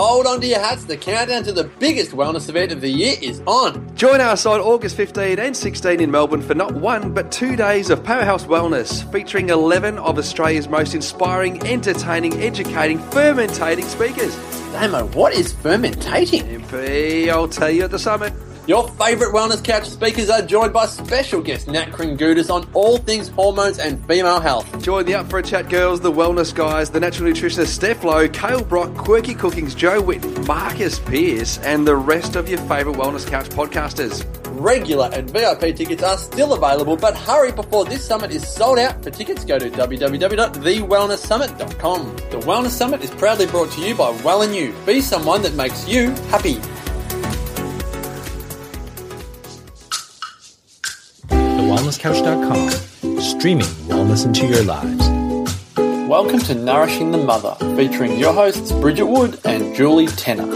hold on to your hats. The countdown to the biggest wellness event of the year is on. Join us on August 15 and 16 in Melbourne for not one but two days of Powerhouse Wellness, featuring 11 of Australia's most inspiring, entertaining, educating, fermentating speakers. Damo, what is fermentating? MP, I'll tell you at the summit. Your favourite wellness couch speakers are joined by special guest Nat Kringoudis on all things hormones and female health. Join the Up for a Chat girls, the wellness guys, the natural nutritionist Steph Lowe, Kale Brock, Quirky Cookings, Joe Witt, Marcus Pearce, and the rest of your favourite wellness couch podcasters. Regular and VIP tickets are still available, but hurry before this summit is sold out. For tickets, go to www.thewellnesssummit.com. The Wellness Summit is proudly brought to you by Well and You. Be someone that makes you happy. TheWellnessCouch.com, streaming wellness into your lives. Welcome to Nourishing the Mother, featuring your hosts Bridget Wood and Julie Tenner.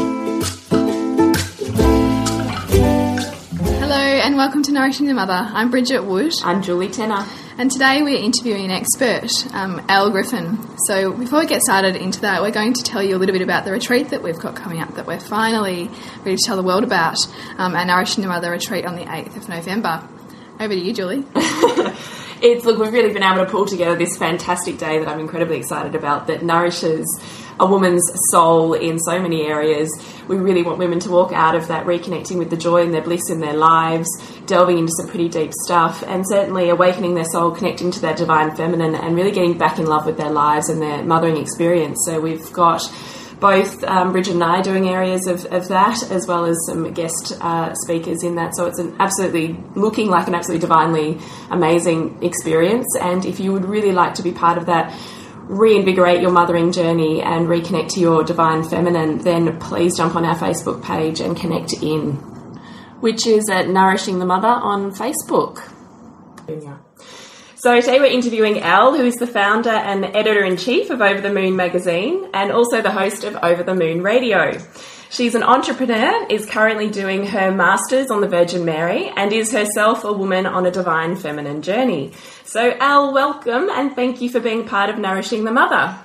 Hello and welcome to Nourishing the Mother. I'm Bridget Wood. I'm Julie Tenner. And today we're interviewing an expert, um, Elle Griffin. So before we get started into that, we're going to tell you a little bit about the retreat that we've got coming up that we're finally ready to tell the world about, um, our Nourishing the Mother retreat on the 8th of November. Over to you, Julie. it's look, we've really been able to pull together this fantastic day that I'm incredibly excited about that nourishes a woman's soul in so many areas. We really want women to walk out of that reconnecting with the joy and their bliss in their lives, delving into some pretty deep stuff, and certainly awakening their soul, connecting to their divine feminine, and really getting back in love with their lives and their mothering experience. So we've got both um, Bridget and I doing areas of, of that, as well as some guest uh, speakers in that. So it's an absolutely looking like an absolutely divinely amazing experience. And if you would really like to be part of that, reinvigorate your mothering journey and reconnect to your divine feminine, then please jump on our Facebook page and connect in, which is at Nourishing the Mother on Facebook. Yeah. So today we're interviewing Elle, who is the founder and editor in chief of Over the Moon magazine and also the host of Over the Moon Radio. She's an entrepreneur, is currently doing her master's on the Virgin Mary, and is herself a woman on a divine feminine journey. So, Elle, welcome and thank you for being part of Nourishing the Mother.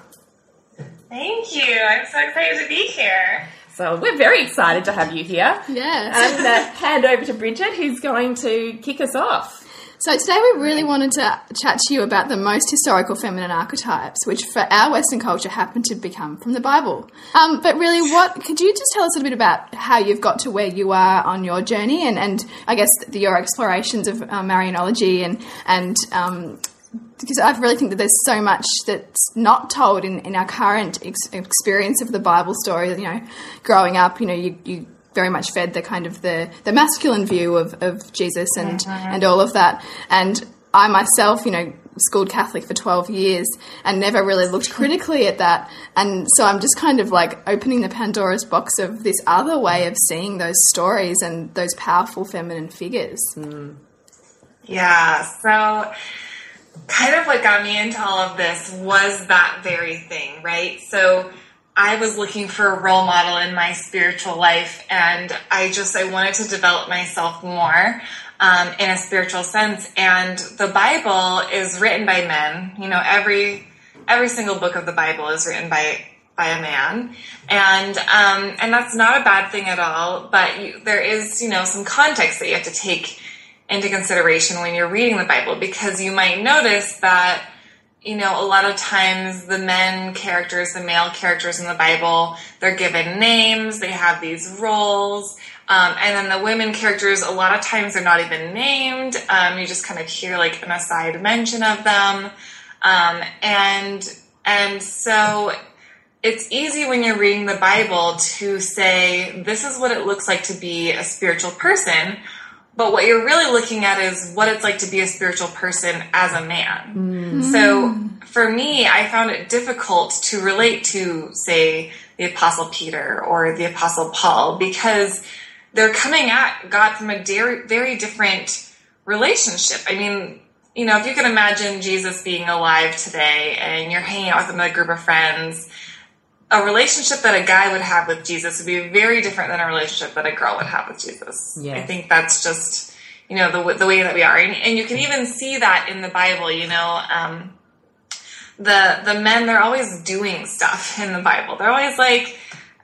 Thank you. I'm so excited to be here. So we're very excited to have you here. Yes. And uh, hand over to Bridget, who's going to kick us off. So today we really wanted to chat to you about the most historical feminine archetypes, which for our Western culture happen to become from the Bible. Um, but really, what could you just tell us a little bit about how you've got to where you are on your journey, and, and I guess the, your explorations of uh, Marianology and and um, because I really think that there's so much that's not told in, in our current ex- experience of the Bible story. You know, growing up, you know, you, you very much fed the kind of the, the masculine view of, of Jesus and, mm-hmm. and all of that. And I myself, you know, schooled Catholic for 12 years and never really looked critically at that. And so I'm just kind of like opening the Pandora's box of this other way of seeing those stories and those powerful feminine figures. Mm. Yeah. So kind of what got me into all of this was that very thing, right? So I was looking for a role model in my spiritual life, and I just I wanted to develop myself more um, in a spiritual sense. And the Bible is written by men. You know, every every single book of the Bible is written by by a man, and um, and that's not a bad thing at all. But you, there is you know some context that you have to take into consideration when you're reading the Bible because you might notice that you know, a lot of times the men characters, the male characters in the Bible, they're given names, they have these roles. Um, and then the women characters, a lot of times they're not even named. Um, you just kind of hear like an aside mention of them. Um, and, and so it's easy when you're reading the Bible to say, this is what it looks like to be a spiritual person. But what you're really looking at is what it's like to be a spiritual person as a man. Mm. So for me, I found it difficult to relate to, say, the Apostle Peter or the Apostle Paul because they're coming at God from a very, very different relationship. I mean, you know, if you can imagine Jesus being alive today and you're hanging out with him with a group of friends a relationship that a guy would have with Jesus would be very different than a relationship that a girl would have with Jesus. I think that's just, you know, the, the way that we are. And, and you can even see that in the Bible, you know, um, the, the men, they're always doing stuff in the Bible. They're always like,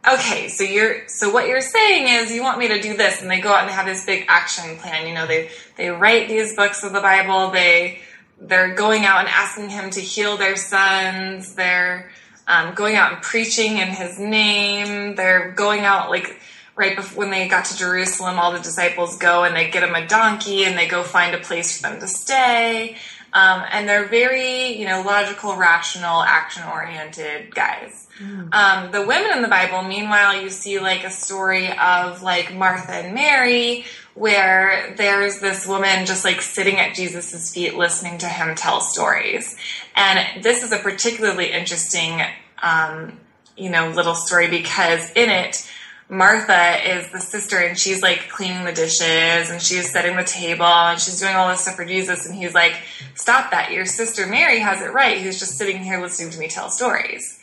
okay, so you're so what you're saying is you want me to do this, and they go out and they have this big action plan. You know, they they write these books of the Bible. They they're going out and asking him to heal their sons. They're um, going out and preaching in his name. They're going out like right before when they got to Jerusalem, all the disciples go and they get him a donkey and they go find a place for them to stay. Um, and they're very, you know, logical, rational, action oriented guys. Um, the women in the Bible, meanwhile, you see like a story of like Martha and Mary, where there's this woman just like sitting at Jesus' feet listening to him tell stories. And this is a particularly interesting, um, you know, little story because in it, Martha is the sister and she's like cleaning the dishes and she's setting the table and she's doing all this stuff for Jesus. And he's like, Stop that. Your sister Mary has it right, who's just sitting here listening to me tell stories.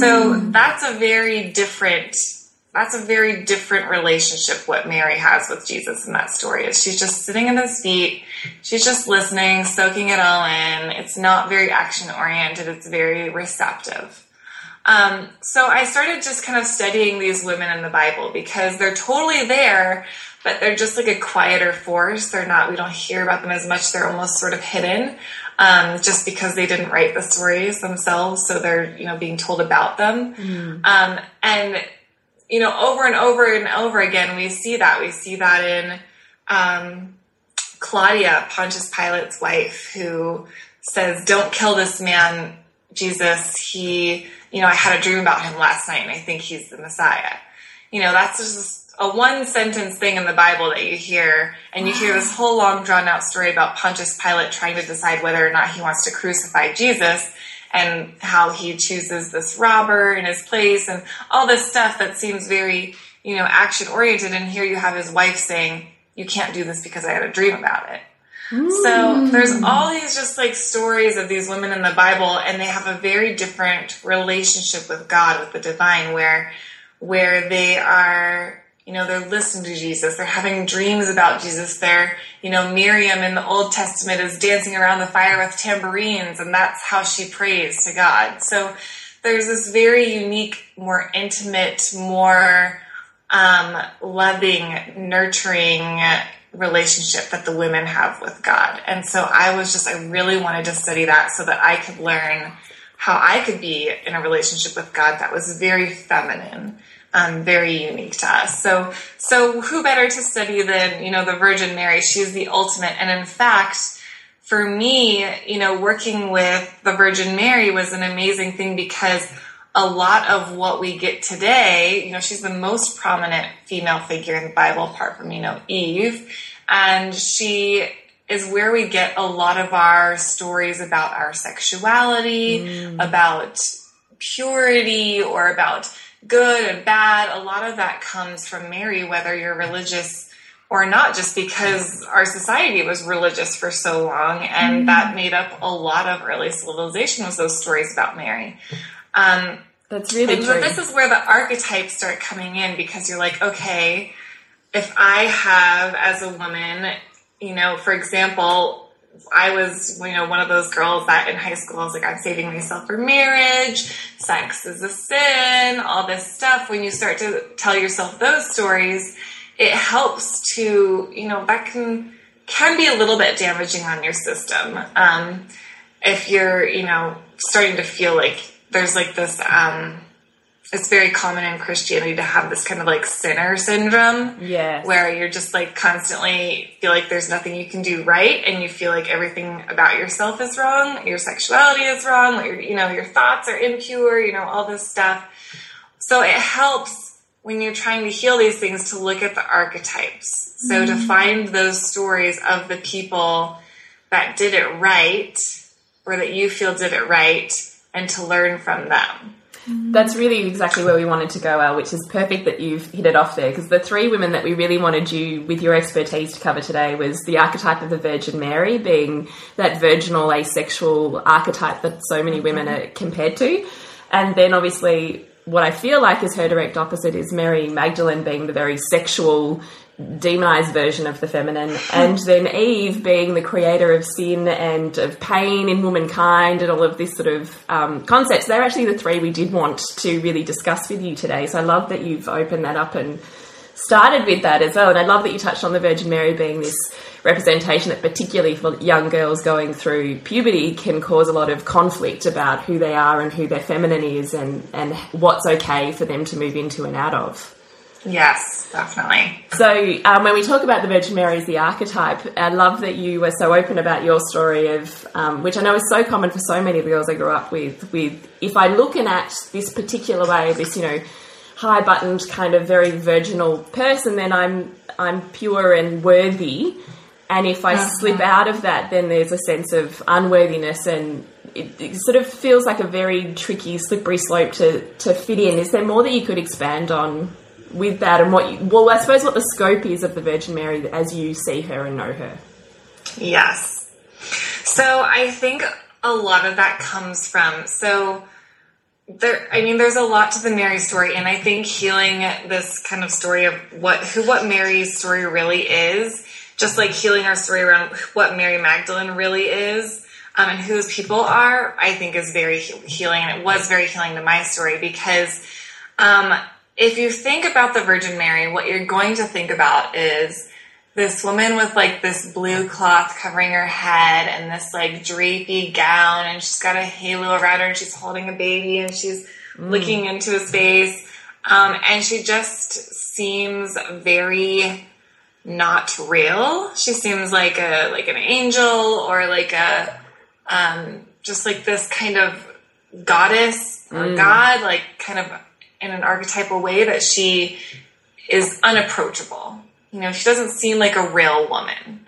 So that's a very different. That's a very different relationship what Mary has with Jesus in that story. Is she's just sitting at his feet, she's just listening, soaking it all in. It's not very action oriented, it's very receptive. Um, so I started just kind of studying these women in the Bible because they're totally there, but they're just like a quieter force. They're not, we don't hear about them as much. They're almost sort of hidden, um, just because they didn't write the stories themselves. So they're, you know, being told about them. Um, and, you know, over and over and over again, we see that. We see that in, um, Claudia, Pontius Pilate's wife, who says, Don't kill this man, Jesus. He, you know, I had a dream about him last night and I think he's the Messiah. You know, that's just a one sentence thing in the Bible that you hear, and you hear this whole long drawn out story about Pontius Pilate trying to decide whether or not he wants to crucify Jesus and how he chooses this robber in his place and all this stuff that seems very, you know, action oriented. And here you have his wife saying, You can't do this because I had a dream about it. So hmm. there's all these just like stories of these women in the Bible, and they have a very different relationship with God, with the divine, where where they are, you know, they're listening to Jesus, they're having dreams about Jesus. They're, you know, Miriam in the Old Testament is dancing around the fire with tambourines, and that's how she prays to God. So there's this very unique, more intimate, more um, loving, nurturing relationship that the women have with God. And so I was just, I really wanted to study that so that I could learn how I could be in a relationship with God that was very feminine, um, very unique to us. So, so who better to study than, you know, the Virgin Mary? She's the ultimate. And in fact, for me, you know, working with the Virgin Mary was an amazing thing because a lot of what we get today, you know, she's the most prominent female figure in the Bible, apart from, you know, Eve. And she is where we get a lot of our stories about our sexuality, about purity, or about good and bad. A lot of that comes from Mary, whether you're religious or not, just because our society was religious for so long, and that made up a lot of early civilization was those stories about Mary. Um, That's really true. so this is where the archetypes start coming in because you're like, okay, if I have as a woman, you know, for example, I was, you know, one of those girls that in high school I was like, I'm saving myself for marriage, sex is a sin, all this stuff. When you start to tell yourself those stories, it helps to, you know, that can can be a little bit damaging on your system. Um, if you're, you know, starting to feel like there's like this um it's very common in Christianity to have this kind of like sinner syndrome Yes. where you're just like constantly feel like there's nothing you can do right and you feel like everything about yourself is wrong your sexuality is wrong your, you know your thoughts are impure you know all this stuff. So it helps when you're trying to heal these things to look at the archetypes. So to mm-hmm. find those stories of the people that did it right or that you feel did it right and to learn from them That's really exactly where we wanted to go, Elle, which is perfect that you've hit it off there. Because the three women that we really wanted you, with your expertise, to cover today was the archetype of the Virgin Mary, being that virginal, asexual archetype that so many women are compared to. And then obviously what I feel like is her direct opposite is Mary Magdalene being the very sexual, demonized version of the feminine, and then Eve being the creator of sin and of pain in womankind and all of this sort of um, concepts. They're actually the three we did want to really discuss with you today. So I love that you've opened that up and started with that as well. And I love that you touched on the Virgin Mary being this representation that, particularly for young girls going through puberty, can cause a lot of conflict about who they are and who their feminine is and, and what's okay for them to move into and out of. Yes, definitely. So, um, when we talk about the Virgin Mary as the archetype, I love that you were so open about your story of, um, which I know is so common for so many of the girls I grew up with. With if I looking at this particular way, this you know high buttoned kind of very virginal person, then I'm I'm pure and worthy. And if I slip out of that, then there's a sense of unworthiness and it, it sort of feels like a very tricky, slippery slope to, to fit in. Is there more that you could expand on with that and what you, well, I suppose what the scope is of the Virgin Mary as you see her and know her? Yes. So I think a lot of that comes from, so there, I mean, there's a lot to the Mary story, and I think healing this kind of story of what, who, what Mary's story really is, just like healing our story around what Mary Magdalene really is, um, and whose people are, I think is very healing, and it was very healing to my story because, um, if you think about the Virgin Mary, what you're going to think about is this woman with like this blue cloth covering her head and this like drapey gown and she's got a halo around her and she's holding a baby and she's mm. looking into his face um, and she just seems very not real she seems like a like an angel or like a um, just like this kind of goddess or mm. god like kind of in an archetypal way that she is unapproachable you know, she doesn't seem like a real woman.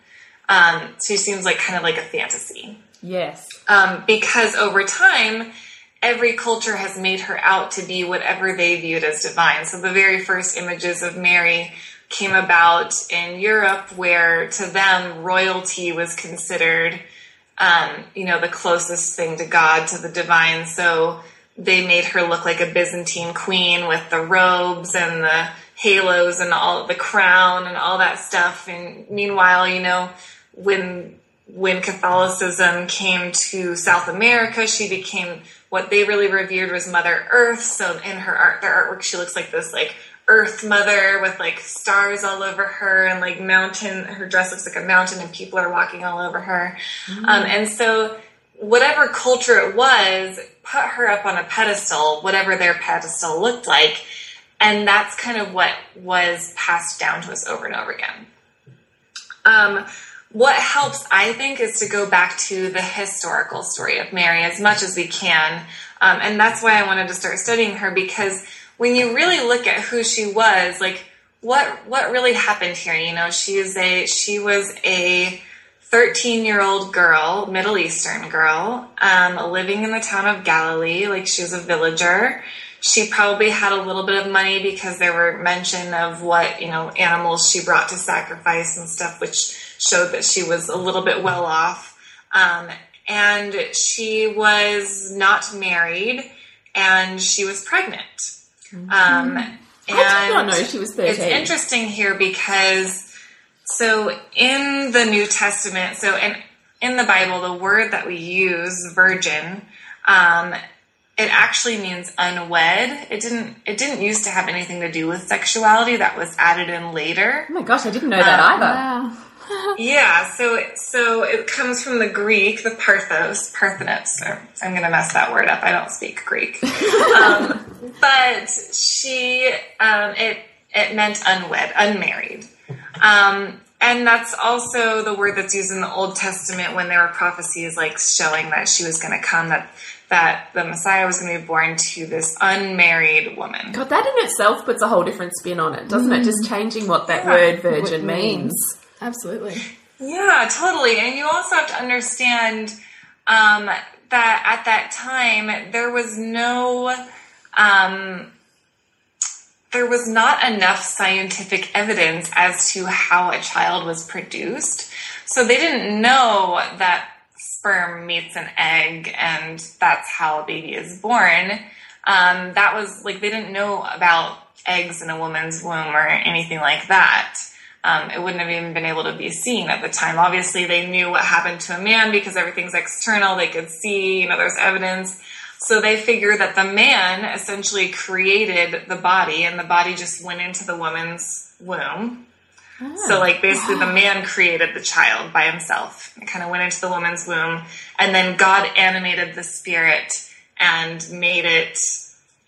Um, she seems like kind of like a fantasy. Yes. Um, because over time, every culture has made her out to be whatever they viewed as divine. So the very first images of Mary came about in Europe, where to them royalty was considered, um, you know, the closest thing to God, to the divine. So they made her look like a Byzantine queen with the robes and the halos and all the crown and all that stuff. And meanwhile, you know, when when Catholicism came to South America, she became what they really revered was Mother Earth. So in her art, their artwork, she looks like this like Earth Mother with like stars all over her and like mountain. Her dress looks like a mountain, and people are walking all over her. Mm-hmm. Um, and so, whatever culture it was, put her up on a pedestal, whatever their pedestal looked like and that's kind of what was passed down to us over and over again. Um, what helps, I think, is to go back to the historical story of Mary as much as we can. Um, and that's why I wanted to start studying her because when you really look at who she was, like what what really happened here, you know, she is a she was a 13 year old girl, Middle Eastern girl, um, living in the town of Galilee, like she was a villager she probably had a little bit of money because there were mention of what you know animals she brought to sacrifice and stuff which showed that she was a little bit well off um, and she was not married and she was pregnant mm-hmm. um, and I did not know she was 13. It's interesting here because so in the New Testament, so in in the Bible, the word that we use, virgin, um, it actually means unwed. It didn't it didn't used to have anything to do with sexuality. That was added in later. Oh my gosh, I didn't know that um, either. Wow. yeah, so so it comes from the Greek, the Parthos, Parthenos. I'm going to mess that word up. I don't speak Greek, um, but she um, it it meant unwed, unmarried. Um, and that's also the word that's used in the Old Testament when there were prophecies like showing that she was going to come, that that the Messiah was going to be born to this unmarried woman. God, that in itself puts a whole different spin on it, doesn't mm. it? Just changing what that yeah. word virgin means. means. Absolutely. Yeah, totally. And you also have to understand um, that at that time there was no. Um, there was not enough scientific evidence as to how a child was produced. So they didn't know that sperm meets an egg and that's how a baby is born. um, that was like they didn't know about eggs in a woman's womb or anything like that. Um, it wouldn't have even been able to be seen at the time. Obviously, they knew what happened to a man because everything's external. They could see, you know, there's evidence. So they figure that the man essentially created the body and the body just went into the woman's womb. So, oh. like, basically, the man created the child by himself. It kind of went into the woman's womb. And then God animated the spirit and made it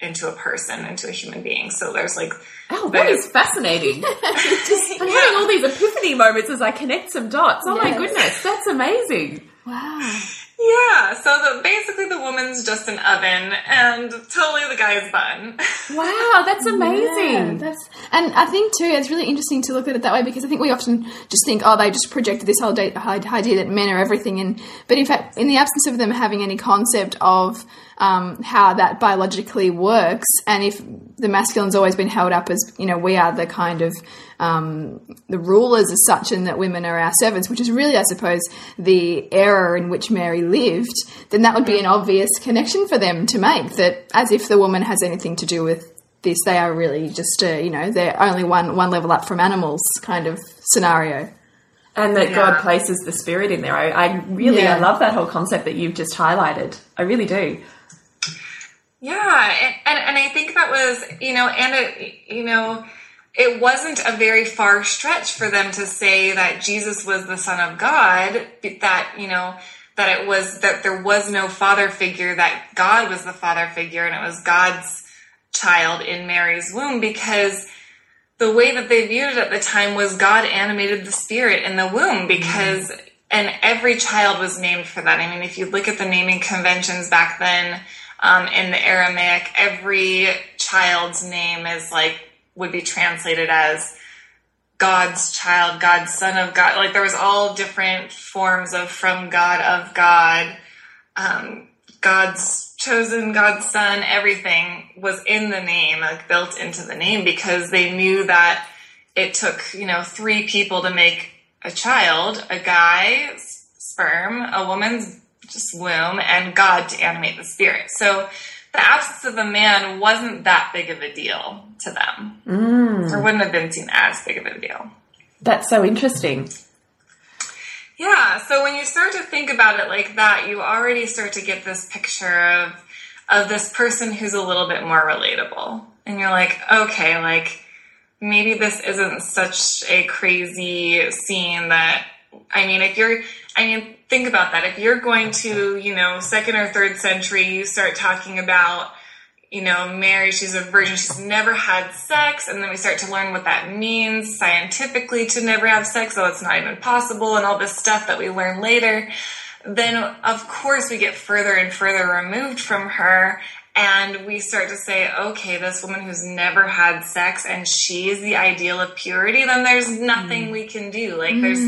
into a person, into a human being. So there's like, Oh, that is fascinating. Just I'm having all these epiphany moments as I connect some dots. Oh my goodness, that's amazing. Wow. Yeah. So the, basically, the woman's just an oven, and totally the guy's bun. Wow, that's Yeah, amazing. that's and I think too it's really interesting to look at it that way because I think we often just think oh they just projected this whole idea that men are everything and but in fact in the absence of them having any concept of um, how that biologically works and if the masculine's always been held up as you know we are the kind of um, the rulers as such and that women are our servants which is really I suppose the era in which Mary lived then that would be an obvious connection for them to make that as if the woman has anything to do with this they are really just uh, you know they're only one one level up from animals kind of scenario And that Yeah. God places the spirit in there. I, I really, Yeah. I love that whole concept that you've just highlighted. I really do. Yeah, and, and and I think that was you know, and it you know, it wasn't a very far stretch for them to say that Jesus was the Son of God. That you know that it was that there was no father figure. That God was the father figure, and it was God's child in Mary's womb because the way that they viewed it at the time was God animated the spirit in the womb mm-hmm. because and every child was named for that. I mean, if you look at the naming conventions back then um, in the Aramaic, every child's name is like would be translated as God's child, God's son of God. Like there was all different forms of from God of God, um, God's chosen, God's son. Everything was in the name, like built into the name, because they knew that it took you know three people to make a child, a guy, s- sperm, a woman's just womb, and God to animate the spirit. So the absence of a man wasn't that big of a deal to them, mm. or wouldn't have been seen as big of a deal. That's so interesting. Yeah, so when you start to think about it like that, you already start to get this picture of of this person who's a little bit more relatable. And you're like, okay, like maybe this isn't such a crazy scene that I mean, if you're I mean, think about that. If you're going to, you know, second or third century, you start talking about you know, Mary, she's a virgin, she's never had sex, and then we start to learn what that means scientifically to never have sex, so it's not even possible, and all this stuff that we learn later. Then, of course, we get further and further removed from her, and we start to say, okay, this woman who's never had sex and she's the ideal of purity, then there's nothing we can do. Like, there's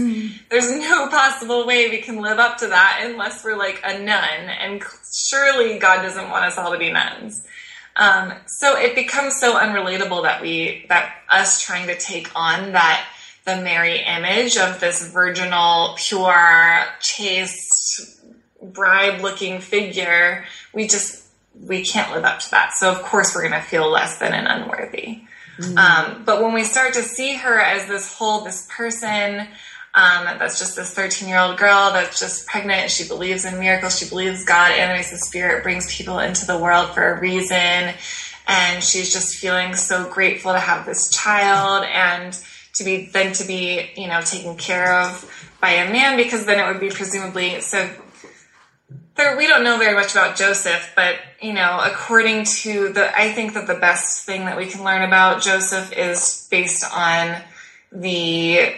there's no possible way we can live up to that unless we're like a nun, and surely God doesn't want us all to be nuns. Um, so it becomes so unrelatable that we that us trying to take on that the Mary image of this virginal, pure, chaste, bride-looking figure, we just we can't live up to that. So of course we're going to feel less than and unworthy. Um, but when we start to see her as this whole, this person um, that's just this 13 year old girl that's just pregnant, she believes in miracles, she believes God animates the spirit, brings people into the world for a reason, and she's just feeling so grateful to have this child and to be then to be you know taken care of by a man because then it would be presumably so we don't know very much about Joseph, but you know, according to the, I think that the best thing that we can learn about Joseph is based on the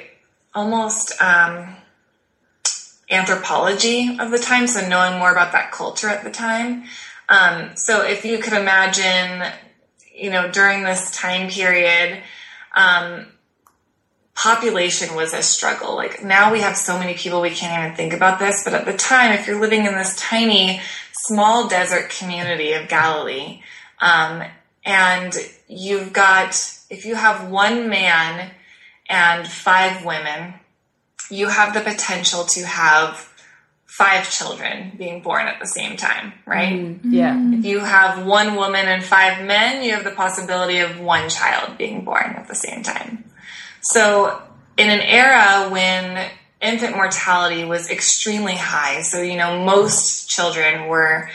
almost um, anthropology of the time, so knowing more about that culture at the time. Um, so if you could imagine, you know, during this time period, um, population was a struggle. Like now we have so many people we can't even think about this, but at the time, if you're living in this tiny, small desert community of Galilee, um, and you've got, if you have one man and five women, you have the potential to have five children being born at the same time, right? Yeah. If you have one woman and five men, you have the possibility of one child being born at the same time. So, in an era when infant mortality was extremely high, so you know most children were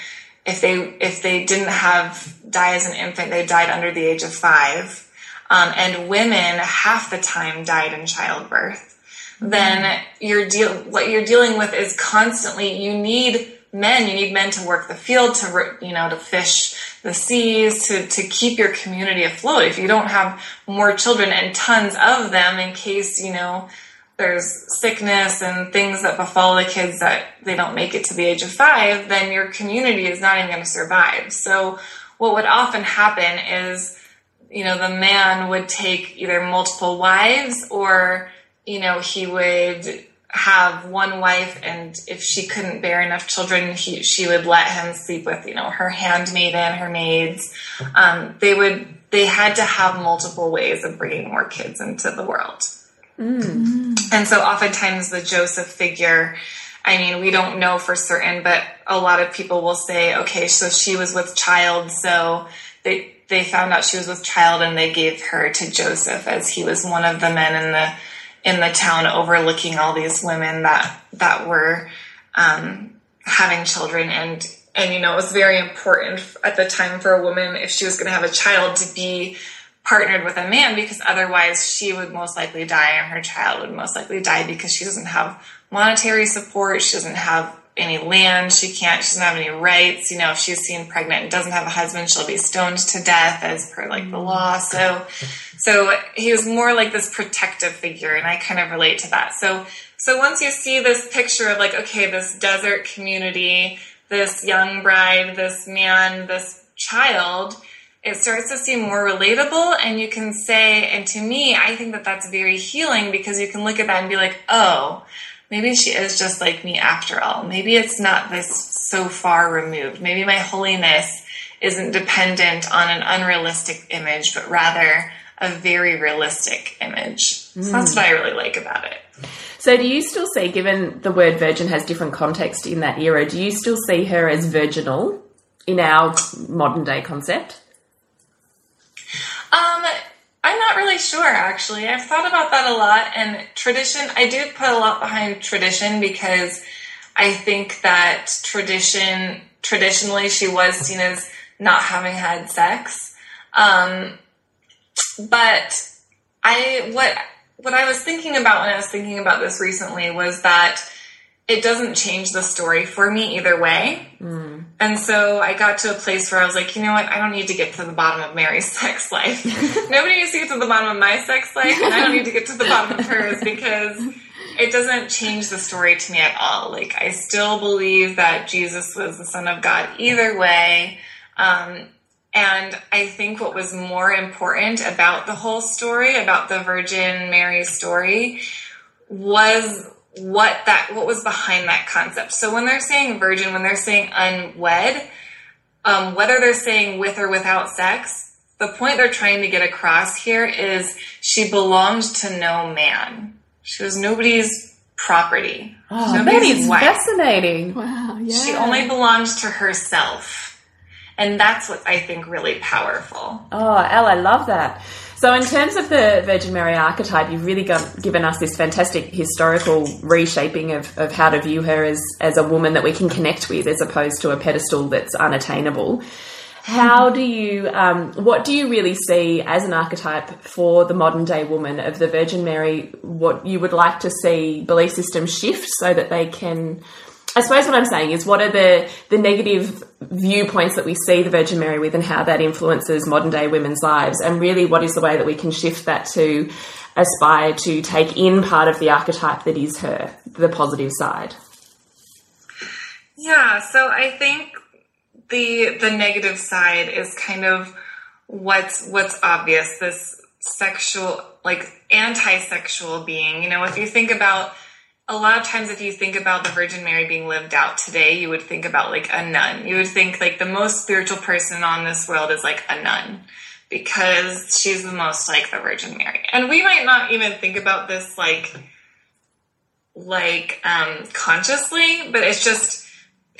if they if they didn't have die as an infant, they died under the age of five. Um, and women half the time died in childbirth. Then you're deal what you're dealing with is constantly you need men. You need men to work the field, to you know, to fish the seas, to to keep your community afloat. If you don't have more children and tons of them, in case you know there's sickness and things that befall the kids that they don't make it to the age of five, then your community is not even going to survive. So, what would often happen is, you know, the man would take either multiple wives or, you know, he would have one wife and if she couldn't bear enough children he, she would let him sleep with you know her handmaiden her maids. Um, they would they had to have multiple ways of bringing more kids into the world. And so oftentimes the Joseph figure, I mean, we don't know for certain, but a lot of people will say, okay, so she was with child, so they they found out she was with child and they gave her to Joseph as he was one of the men in the in the town overlooking all these women that that were um, having children. And and you know it was very important at the time for a woman if she was going to have a child to be partnered with a man because otherwise she would most likely die and her child would most likely die because she doesn't have monetary support she doesn't have any land she can't she doesn't have any rights. You know if she's seen pregnant and doesn't have a husband she'll be stoned to death as per like the law. So so he was more like this protective figure and i kind of relate to that. So so once you see this picture of like okay this desert community this young bride this man this child it starts to seem more relatable and you can say and to me i think that that's very healing because you can look at that and be like oh maybe she is just like me after all. Maybe it's not this so far removed. Maybe my holiness isn't dependent on an unrealistic image but rather a very realistic image so that's what i really like about it So, do you still see, given the word virgin has different context in that era, do you still see her as virginal in our modern day concept? Um, I'm not really sure actually. I've thought about that a lot and tradition, I do put a lot behind tradition because I think that tradition, traditionally she was seen as not having had sex. Um, but I, what, what I was thinking about when I was thinking about this recently was that it doesn't change the story for me either way. And so I got to a place where I was like, you know what? I don't need to get to the bottom of Mary's sex life. Nobody needs to get to the bottom of my sex life, and I don't need to get to the bottom of hers because it doesn't change the story to me at all. Like, I still believe that Jesus was the Son of God either way. Um, and I think what was more important about the whole story, about the Virgin Mary story, was what that what was behind that concept. So when they're saying virgin, when they're saying unwed, um, whether they're saying with or without sex, the point they're trying to get across here is she belonged to no man. She was nobody's property. Oh, Nobody's is wife. fascinating. Wow, yeah. She only belonged to herself. And that's what I think really powerful. Oh, Elle, I love that. So, in terms of the Virgin Mary archetype, you've really got, given us this fantastic historical reshaping of, of how to view her as, as a woman that we can connect with as opposed to a pedestal that's unattainable. How do you, um, what do you really see as an archetype for the modern day woman of the Virgin Mary? What you would like to see belief systems shift so that they can, I suppose what I'm saying is what are the, the negative viewpoints that we see the Virgin Mary with and how that influences modern day women's lives? And really, what is the way that we can shift that to aspire to take in part of the archetype that is her, the positive side? Yeah, so I think the the negative side is kind of what's what's obvious this sexual like anti-sexual being you know if you think about a lot of times if you think about the virgin mary being lived out today you would think about like a nun. You would think like the most spiritual person on this world is like a nun because she's the most like the virgin mary. And we might not even think about this like like um, consciously, but it's just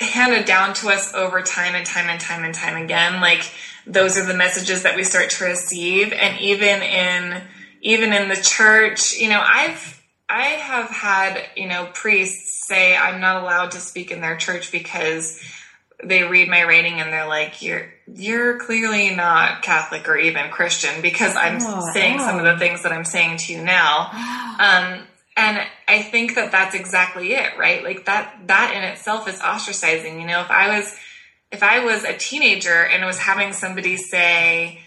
handed down to us over time and time and time and time again. Like those are the messages that we start to receive, and even in even in the church, you know, I've I have had you know priests say I'm not allowed to speak in their church because they read my rating and they're like you're you're clearly not catholic or even christian because i'm Oh, saying some of the things that i'm saying to you now. Um, and i think that that's exactly it right? Like that that in itself is ostracizing. You know if i was if i was a teenager and was having somebody say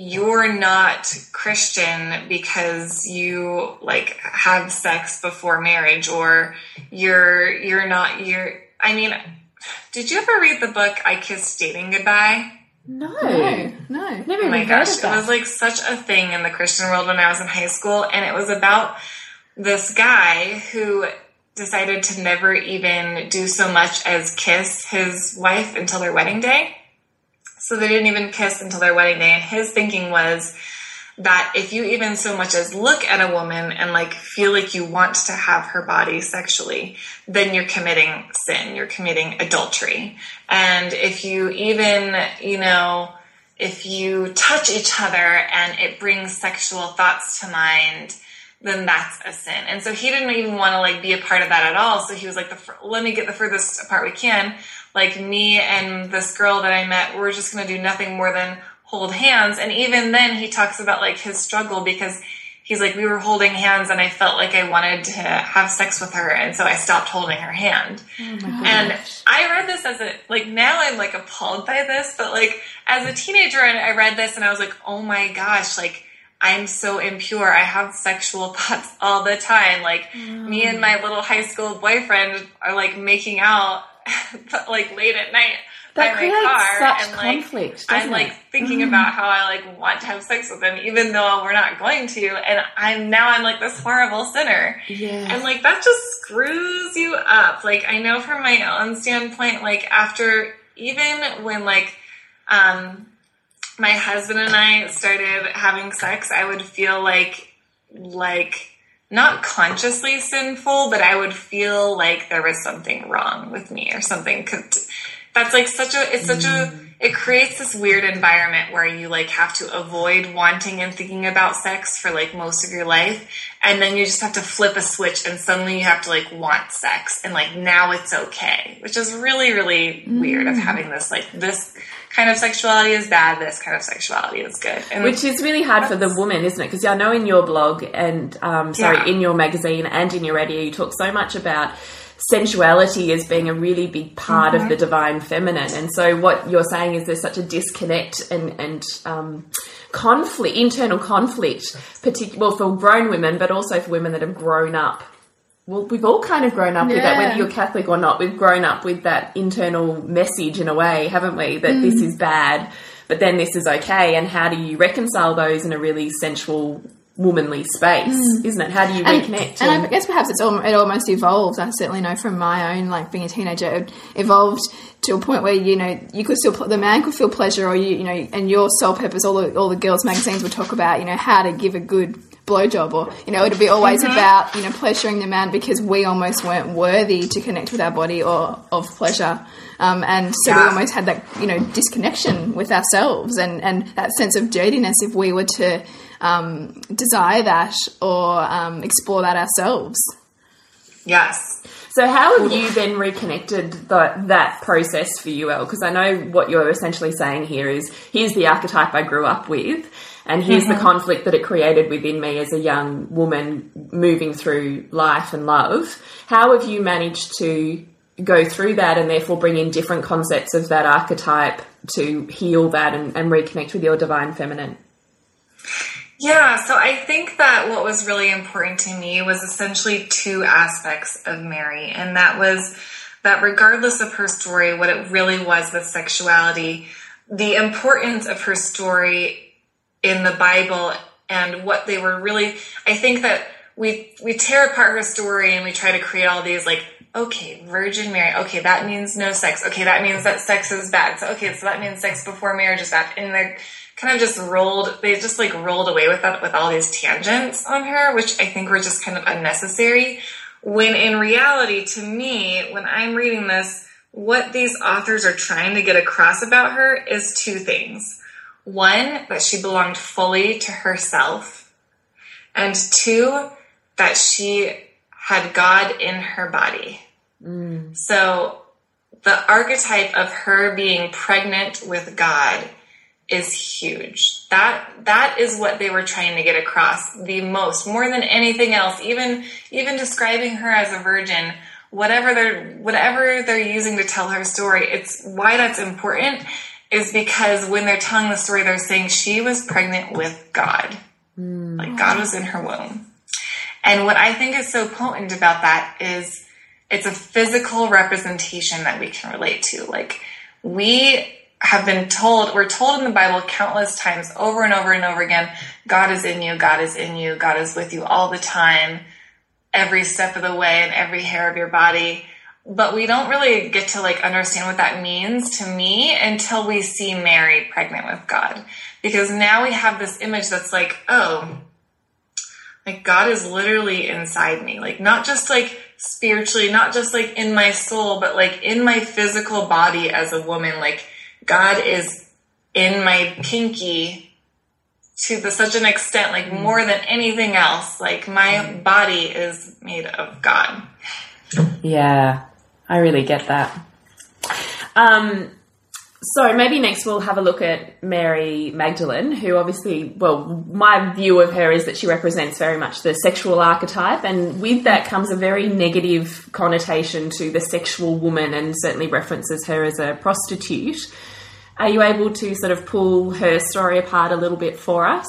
you're not christian because you like have sex before marriage or you're you're not you're i mean did you ever read the book I Kissed Dating Goodbye? No. No, no. Never Oh my gosh, it was like such a thing in the Christian world when I was in high school, and it was about this guy who decided to never even do so much as kiss his wife until their wedding day. So they didn't even kiss until their wedding day, and his thinking was that if you even so much as look at a woman and like feel like you want to have her body sexually, then you're committing sin, you're committing adultery. And if you even, you know, if you touch each other and it brings sexual thoughts to mind, then that's a sin. And so he didn't even want to like be a part of that at all. So he was like, the, let me get the furthest apart we can. Like me and this girl that I met, we're just going to do nothing more than hold hands. And even then he talks about like his struggle because he's like, we were holding hands and I felt like I wanted to have sex with her. And so I stopped holding her hand. Oh and I read this as a like now I'm like appalled by this, but like as a teenager and I read this and I was like, oh my gosh, like I'm so impure. I have sexual thoughts all the time. Like me and mm. my little high school boyfriend are like making out like late at night That by my car and like conflict, I'm like it? thinking about how I like want to have sex with him even though we're not going to and I'm now I'm like this horrible sinner. Yeah. And like that just screws you up. Like I know from my own standpoint, like after even when like um my husband and I started having sex, I would feel like like not consciously sinful, but I would feel like there was something wrong with me or something. Cause That's like such a it's such a mm. it creates this weird environment where you like have to avoid wanting and thinking about sex for like most of your life. And then you just have to flip a switch and suddenly you have to like want sex. And like now it's okay which is really really weird of mm. having this like this kind of sexuality is bad this kind of sexuality is good and Which is really hard for the woman, isn't it? Because I know in your blog and um, sorry, Yeah. in your magazine and in your radio, you talk so much about sensuality as being a really big part of the divine feminine. And so, what you're saying is there's such a disconnect and and um, conflict, internal conflict, particular well for grown women, but also for women that have grown up. Well, we've all kind of grown up with that, whether you're Catholic or not. We've grown up with that internal message in a way, haven't we? That this mm. is bad, but then this is okay. And how do you reconcile those in a really sensual, womanly space? Mm. Isn't it? How do you and, reconnect? and I guess perhaps it's al- it almost evolved. I certainly know from my own, like being a teenager, it evolved to a point where you know you could still the man could feel pleasure, or you you know, and your sole purpose. All the all the girls' magazines would talk about you know how to give a good blowjob, or you know it'd be always about you know pleasuring the man because we almost weren't worthy to connect with our body or of pleasure. Um, and so we almost had that, you know, disconnection with ourselves and, and that sense of dirtiness if we were to um, desire that or um, explore that ourselves. yes So how have you then reconnected the, that process for you, Elle? Because I know what you're essentially saying here is here's the archetype I grew up with, and here's the mm-hmm. conflict that it created within me as a young woman moving through life and love. How have you managed to go through that and therefore bring in different concepts of that archetype to heal that and, and reconnect with your divine feminine? Yeah, so I think that what was really important to me was essentially two aspects of Mary, and that was that regardless of her story, what it really was with sexuality, the importance of her story in the Bible and what they were really I think that we we tear apart her story and we try to create all these like okay, Virgin Mary, okay, that means no sex. Okay, that means that sex is bad. So okay, so that means sex before marriage is bad. And they're kind of just rolled they just like rolled away with that with all these tangents on her, which I think were just kind of unnecessary. When in reality, to me, when I'm reading this, what these authors are trying to get across about her is two things. One, that she belonged fully to herself, and two, that she had God in her body. Mm. So the archetype of her being pregnant with God is huge. That that is what they were trying to get across the most, more than anything else. Even even describing her as a virgin, whatever they're whatever they're using to tell her story, it's why that's important is because when they're telling the story, they're saying she was pregnant with God. Hmm. Like God was in her womb. And what I think is so potent about that is it's a physical representation that we can relate to. Like we have been told, we're told in the Bible countless times over and over and over again, God is in you, God is in you, God is with you all the time, every step of the way and every hair of your body. But we don't really get to like understand what that means to me until we see Mary pregnant with God. Because now we have this image that's like, oh, like God is literally inside me. Like not just like spiritually, not just like in my soul, but like in my physical body as a woman. Like God is in my pinky to the, such an extent, like mm. more than anything else. Like my mm. body is made of God. Yeah, I really get that. Um, so maybe next we'll have a look at Mary Magdalene, who obviously, well, my view of her is that she represents very much the sexual archetype, and with that comes a very negative connotation to the sexual woman, and certainly references her as a prostitute. Are you able to sort of pull her story apart a little bit for us?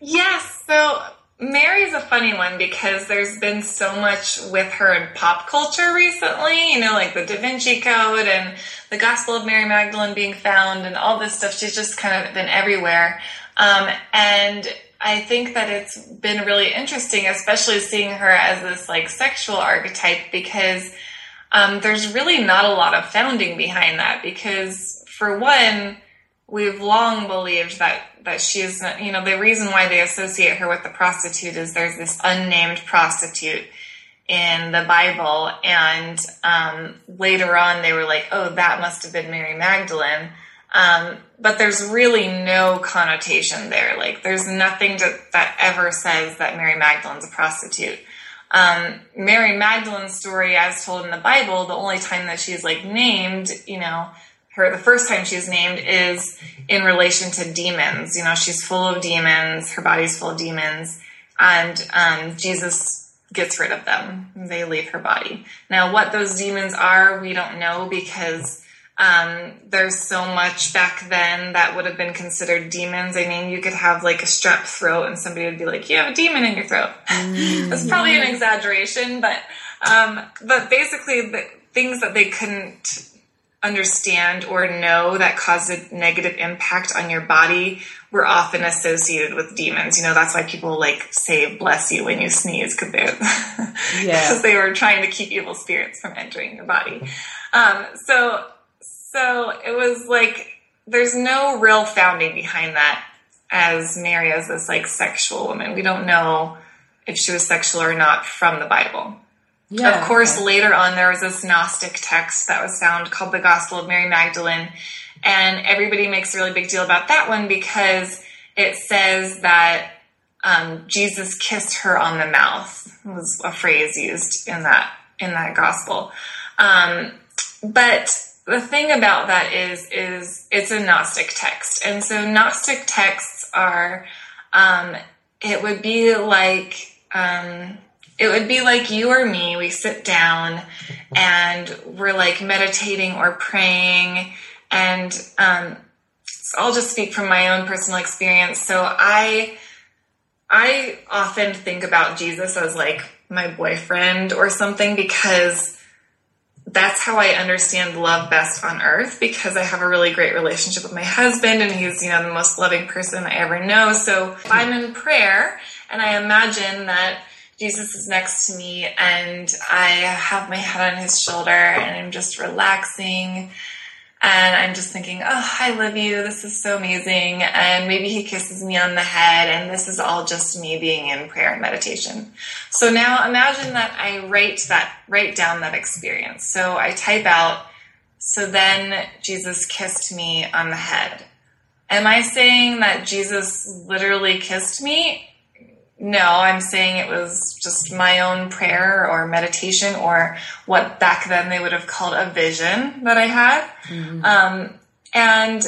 Yes. So Mary's a funny one because there's been so much with her in pop culture recently, you know, like the Da Vinci Code and the Gospel of Mary Magdalene being found and all this stuff. She's just kind of been everywhere. Um, and I think that it's been really interesting, especially seeing her as this like sexual archetype because um, there's really not a lot of founding behind that because for one, we've long believed that that she is you know the reason why they associate her with the prostitute is there's this unnamed prostitute in the bible. And um, later on they were like oh that must have been mary magdalene. Um, but there's really no connotation there. Like there's nothing to, that ever says that mary magdalene's a prostitute. Um, mary magdalene's story as told in the bible the only time that she's like named you know her the first time she's named is in relation to demons. You know, she's full of demons, her body's full of demons, and um, Jesus gets rid of them. They leave her body. Now, what those demons are, we don't know because um, there's so much back then that would have been considered demons. I mean, you could have like a strep throat, and somebody would be like, "You have a demon in your throat." That's probably an exaggeration, but um, but basically, the things that they couldn't understand or know that cause a negative impact on your body were often associated with demons. You know, that's why people like say bless you when you sneeze because they Yeah. they were trying to keep evil spirits from entering your body. Um, so so it was like there's no real founding behind that as Mary as this like sexual woman. We don't know if she was sexual or not from the Bible. Yeah. Of course, later on, there was this Gnostic text that was found called the Gospel of Mary Magdalene. And everybody makes a really big deal about that one because it says that um, Jesus kissed her on the mouth was a phrase used in that in that gospel. Um, but the thing about that is is it's a Gnostic text, and so Gnostic texts are um, it would be like um, it would be like you or me. We sit down and we're like meditating or praying, and um, so I'll just speak from my own personal experience. So I I often think about Jesus as like my boyfriend or something because that's how I understand love best on earth because I have a really great relationship with my husband and he's, you know, the most loving person I ever know. So if I'm in prayer and I imagine that Jesus is next to me and I have my head on his shoulder and I'm just relaxing. and I'm just thinking, oh, I love you. This is so amazing. And maybe he kisses me on the head, and this is all just me being in prayer and meditation. So now imagine that I write that, write down that experience. So I type out, so then Jesus kissed me on the head. Am I saying that Jesus literally kissed me? No, I'm saying it was just my own prayer or meditation or what back then they would have called a vision that I had. Mm-hmm. Um, and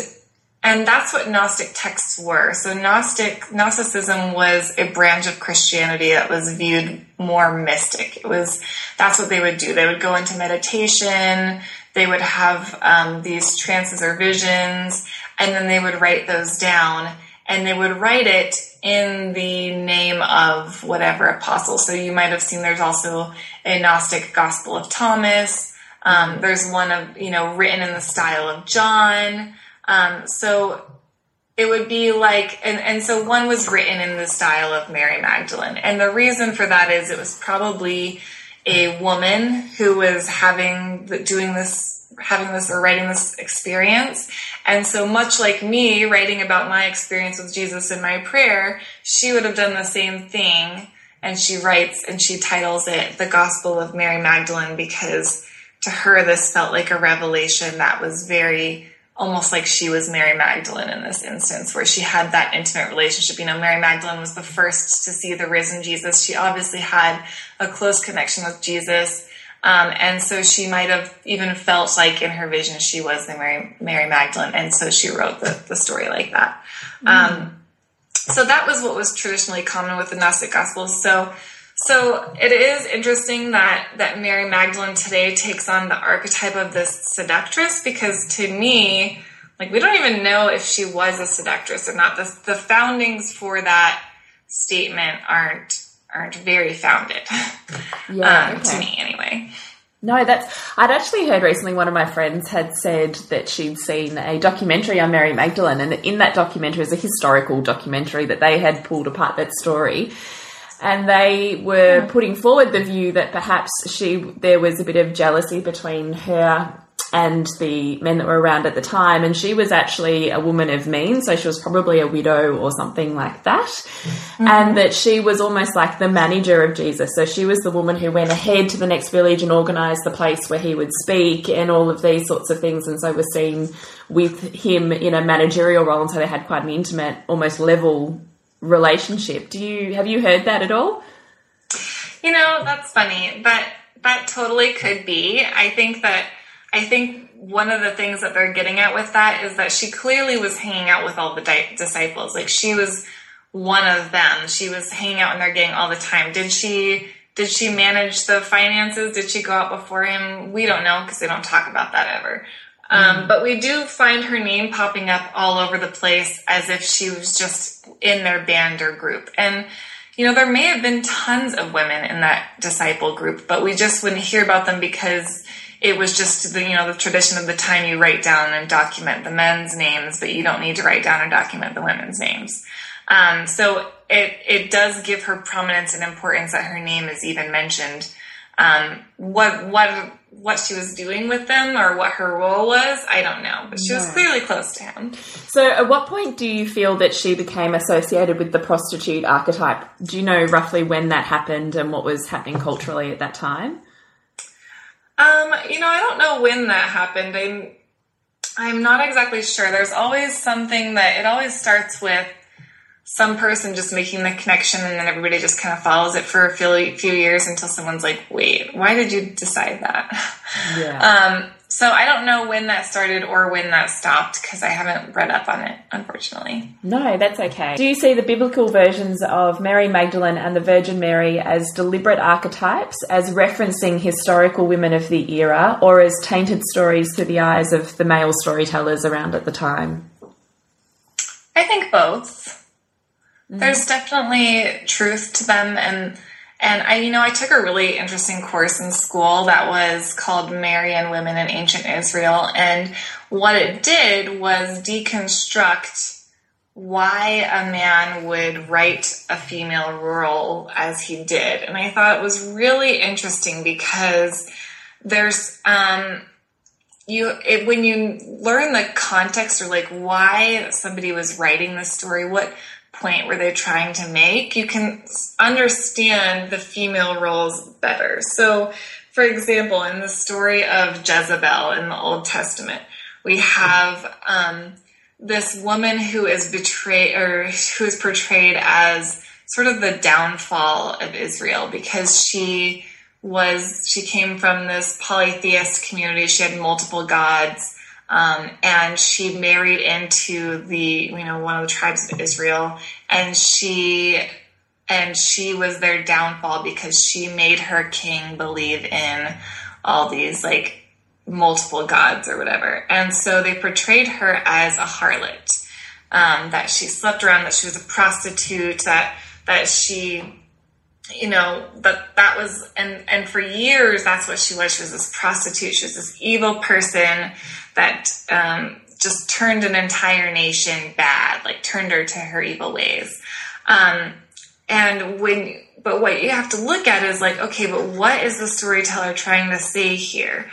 and that's what Gnostic texts were. So Gnostic Gnosticism was a branch of Christianity that was viewed more mystic. It was that's what they would do. They would go into meditation. They would have um, these trances or visions, and then they would write those down and they would write it in the name of whatever apostle. So you might have seen there's also a Gnostic Gospel of Thomas. Um, there's one of, you know, written in the style of John. Um, so it would be like, and, and so one was written in the style of Mary Magdalene. And the reason for that is it was probably a woman who was having, doing this having this or writing this experience. And so much like me writing about my experience with Jesus in my prayer, she would have done the same thing. And she writes and she titles it The Gospel of Mary Magdalene because to her this felt like a revelation that was very almost like she was Mary Magdalene in this instance, where she had that intimate relationship. You know, Mary Magdalene was the first to see the risen Jesus. She obviously had a close connection with Jesus. Um, and so she might have even felt like in her vision she was the Mary, Mary Magdalene, and so she wrote the, the story like that. Mm. Um, so that was what was traditionally common with the Gnostic Gospels. So, so it is interesting that that Mary Magdalene today takes on the archetype of this seductress because to me, like we don't even know if she was a seductress or not. The, the foundings for that statement aren't aren't very founded. Yeah, um, okay. to me anyway. No, that's. I'd actually heard recently one of my friends had said that she'd seen a documentary on Mary Magdalene, and in that documentary is a historical documentary that they had pulled apart that story, and they were putting forward the view that perhaps she there was a bit of jealousy between her and the men that were around at the time. And she was actually a woman of means, so she was probably a widow or something like that. Mm-hmm. And that she was almost like the manager of Jesus. So she was the woman who went ahead to the next village and organized the place where he would speak and all of these sorts of things. And so we're seen with him in a managerial role. And so they had quite an intimate, almost level relationship. Do you have you heard that at all? You know, that's funny. That that totally could be. I think that I think one of the things that they're getting at with that is that she clearly was hanging out with all the di- disciples. Like she was one of them. She was hanging out in their gang all the time. Did she did she manage the finances? Did she go out before him? We don't know because they don't talk about that ever. Um, mm. but we do find her name popping up all over the place as if she was just in their band or group. And, you know, there may have been tons of women in that disciple group, but we just wouldn't hear about them because it was just the you know the tradition of the time you write down and document the men's names, but you don't need to write down and document the women's names. Um, so it it does give her prominence and importance that her name is even mentioned. Um, what what what she was doing with them or what her role was, I don't know, but she was clearly close to him. So, at what point do you feel that she became associated with the prostitute archetype? Do you know roughly when that happened and what was happening culturally at that time? Um, you know, I don't know when that happened. I'm I'm not exactly sure. There's always something that it always starts with some person just making the connection and then everybody just kind of follows it for a few, few years until someone's like, wait, why did you decide that? Yeah. Um, so I don't know when that started or when that stopped because I haven't read up on it, unfortunately. No, that's okay. Do you see the biblical versions of Mary Magdalene and the Virgin Mary as deliberate archetypes, as referencing historical women of the era, or as tainted stories through the eyes of the male storytellers around at the time? I think both. Mm. There's definitely truth to them and and I, you know, I took a really interesting course in school that was called Mary and Women in Ancient Israel. And what it did was deconstruct why a man would write a female role as he did. And I thought it was really interesting because there's, um, you it, when you learn the context or like why somebody was writing the story, what point were they trying to make, you can understand the female roles better. So, for example, in the story of Jezebel in the Old Testament, we have um, this woman who is betrayed or who is portrayed as sort of the downfall of Israel because she was she came from this polytheist community. She had multiple gods, um, and she married into the you know one of the tribes of Israel, and she and she was their downfall because she made her king believe in all these like multiple gods or whatever, and so they portrayed her as a harlot. Um, that she slept around, that she was a prostitute, that that she you know that that was and and for years that's what she was. She was this prostitute. She was this evil person that um, just turned an entire nation bad like turned her to her evil ways. Um, and when but what you have to look at is like okay but what is the storyteller trying to say here?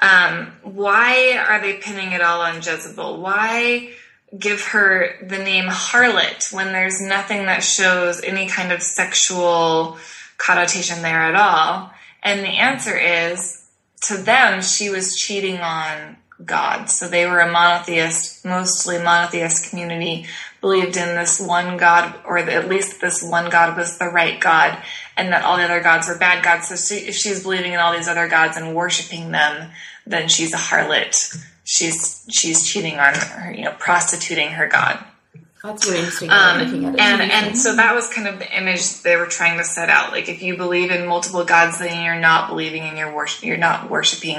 Um, why are they pinning it all on jezebel? Why give her the name harlot when there's nothing that shows any kind of sexual connotation there at all? And the answer is to them, she was cheating on God. So they were a monotheist, mostly monotheist community, believed in this one God, or at least this one God was the right God, and that all the other gods were bad gods. So she, if she's believing in all these other gods and worshiping them, then she's a harlot she's she's cheating on her, you know, prostituting her god. That's really interesting. Um, looking at it. And and so that was kind of the image they were trying to set out. Like if you believe in multiple gods, then you're not believing in your worship. You're not worshiping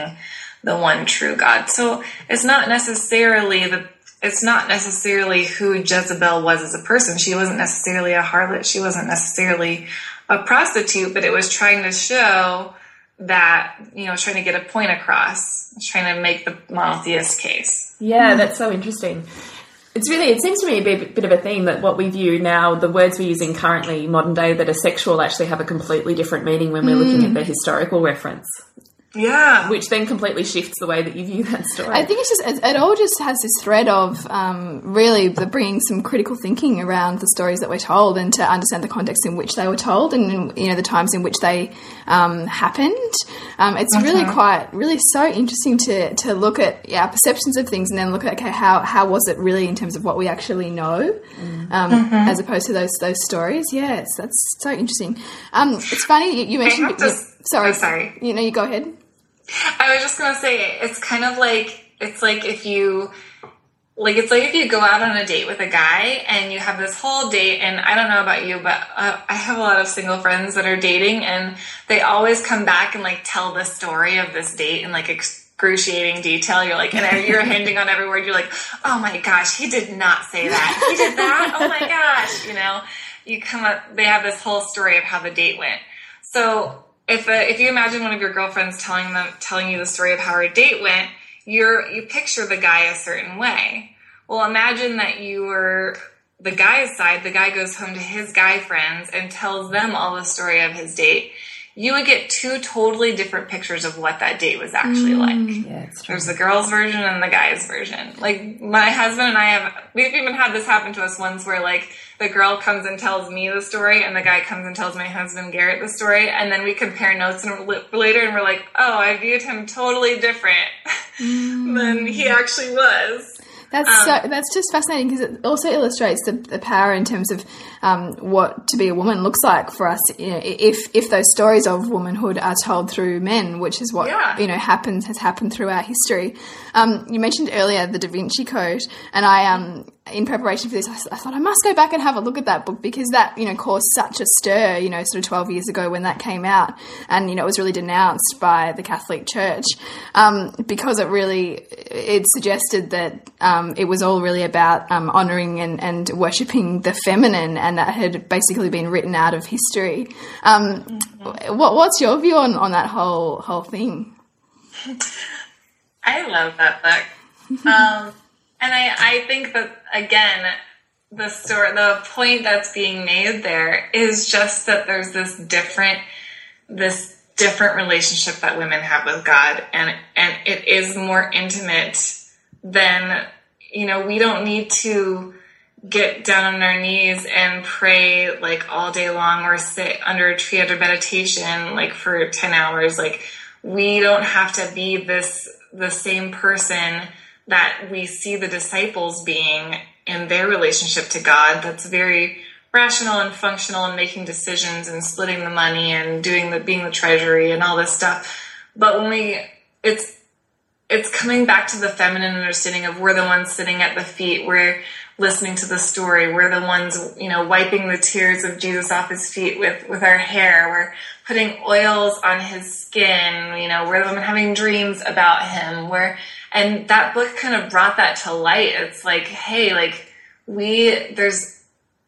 the one true God. So it's not necessarily the it's not necessarily who Jezebel was as a person. She wasn't necessarily a harlot. She wasn't necessarily a prostitute, but it was trying to show that you know trying to get a point across trying to make the monotheist case. Yeah that's so interesting. It's really it seems to me a bit, bit, of a theme that what we view now the words we're using currently modern day that are sexual actually have a completely different meaning when we're mm. looking at the historical reference yeah. Which then completely shifts the way that you view that story. I think it's just, it, it all just has this thread of um, really bringing some critical thinking around the stories that we're told and to understand the context in which they were told and, you know, the times in which they um, happened. Um, it's okay. really quite, really so interesting to, to look at yeah, perceptions of things and then look at, okay, how, how was it really in terms of what we actually know mm. mm-hmm. as opposed to those, those stories? Yes, that's so interesting. Um, it's funny, you, you mentioned. You, sorry. Oh, sorry. You know, you go ahead. I was just gonna say it's kind of like it's like if you like it's like if you go out on a date with a guy and you have this whole date and i don't know about you but uh, i have a lot of single friends that are dating and they always come back and like tell the story of this date in like excruciating detail. You're like and you're handing on every word you're like oh my gosh he did not say that. He did that? Oh my gosh you know? You come up they have this whole story of how the date went. So if a, uh, if you imagine one of your girlfriends telling them telling you the story of how her date went, you're you picture the guy a certain way. Well, imagine that you were the guy's side. The guy goes home to his guy friends and tells them all the story of his date. You would get two totally different pictures of what that date was actually mm, like. Yeah, There's the girl's version and the guy's version. Like my husband and I have, we've even had this happen to us once where like the girl comes and tells me the story, and the guy comes and tells my husband Garrett the story, and then we compare notes and later, and we're like, oh, I viewed him totally different mm. than he actually was. That's um, so. That's just fascinating because it also illustrates the, the power in terms of um, what to be a woman looks like for us. You know, if if those stories of womanhood are told through men, which is what yeah. you know happens has happened throughout history. Um, you mentioned earlier the Da Vinci Code, and I um in preparation for this, I, thought I must go back and have a look at that book because that, you know, caused such a stir, you know, sort of 12 years ago when that came out. And, you know, it was really denounced by the Catholic Church um, because it really, it suggested that um, it was all really about um, honouring and, and worshipping the feminine and that had basically been written out of history. Mm-hmm. What, what's your view on, on that whole, whole thing? I love that book. Um, and I, I think that again, the story, the point that's being made there is just that there's this different, this different relationship that women have with God and and it is more intimate than you know we don't need to get down on our knees and pray like all day long or sit under a tree under meditation like for 10 hours like we don't have to be this the same person that we see the disciples being in their relationship to God that's very rational and functional and making decisions and splitting the money and doing the being the treasury and all this stuff. But when we it's it's coming back to the feminine understanding of we're the ones sitting at the feet, we're listening to the story, we're the ones, you know, wiping the tears of Jesus off his feet with, with our hair, we're putting oils on his skin, you know, we're the women having dreams about him, we're and that book kind of brought that to light. It's like, hey, like we there's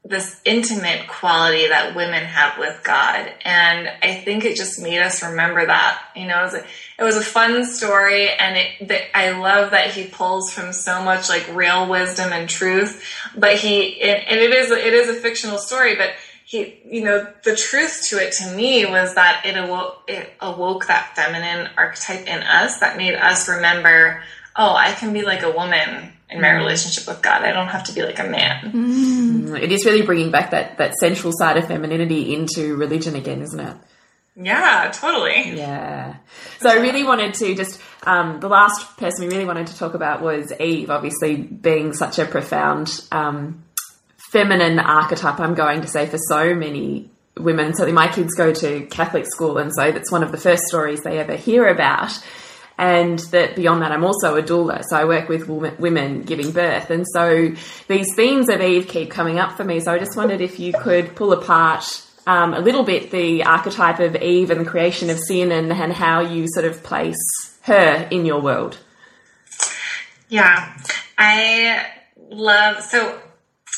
this intimate quality that women have with God. And I think it just made us remember that. You know, it was it was a fun story, and it, the, I love that he pulls from so much like real wisdom and truth. But he, it, and it is it is a fictional story, but he, you know, the truth to it to me was that it awoke it awoke that feminine archetype in us that made us remember, oh, I can be like a woman in my mm. relationship with God. I don't have to be like a man. Mm. It is really bringing back that that central side of femininity into religion again, isn't it? Yeah, totally. Yeah. So I really wanted to just um, the last person we really wanted to talk about was Eve, obviously being such a profound um, feminine archetype. I'm going to say for so many women. So my kids go to Catholic school, and so that's one of the first stories they ever hear about and that beyond that, I'm also a doula. So I work with women giving birth. And so these themes of Eve keep coming up for me. So I just wondered if you could pull apart um, a little bit the archetype of Eve and the creation of sin and, and how you sort of place her in your world. Yeah, I love, so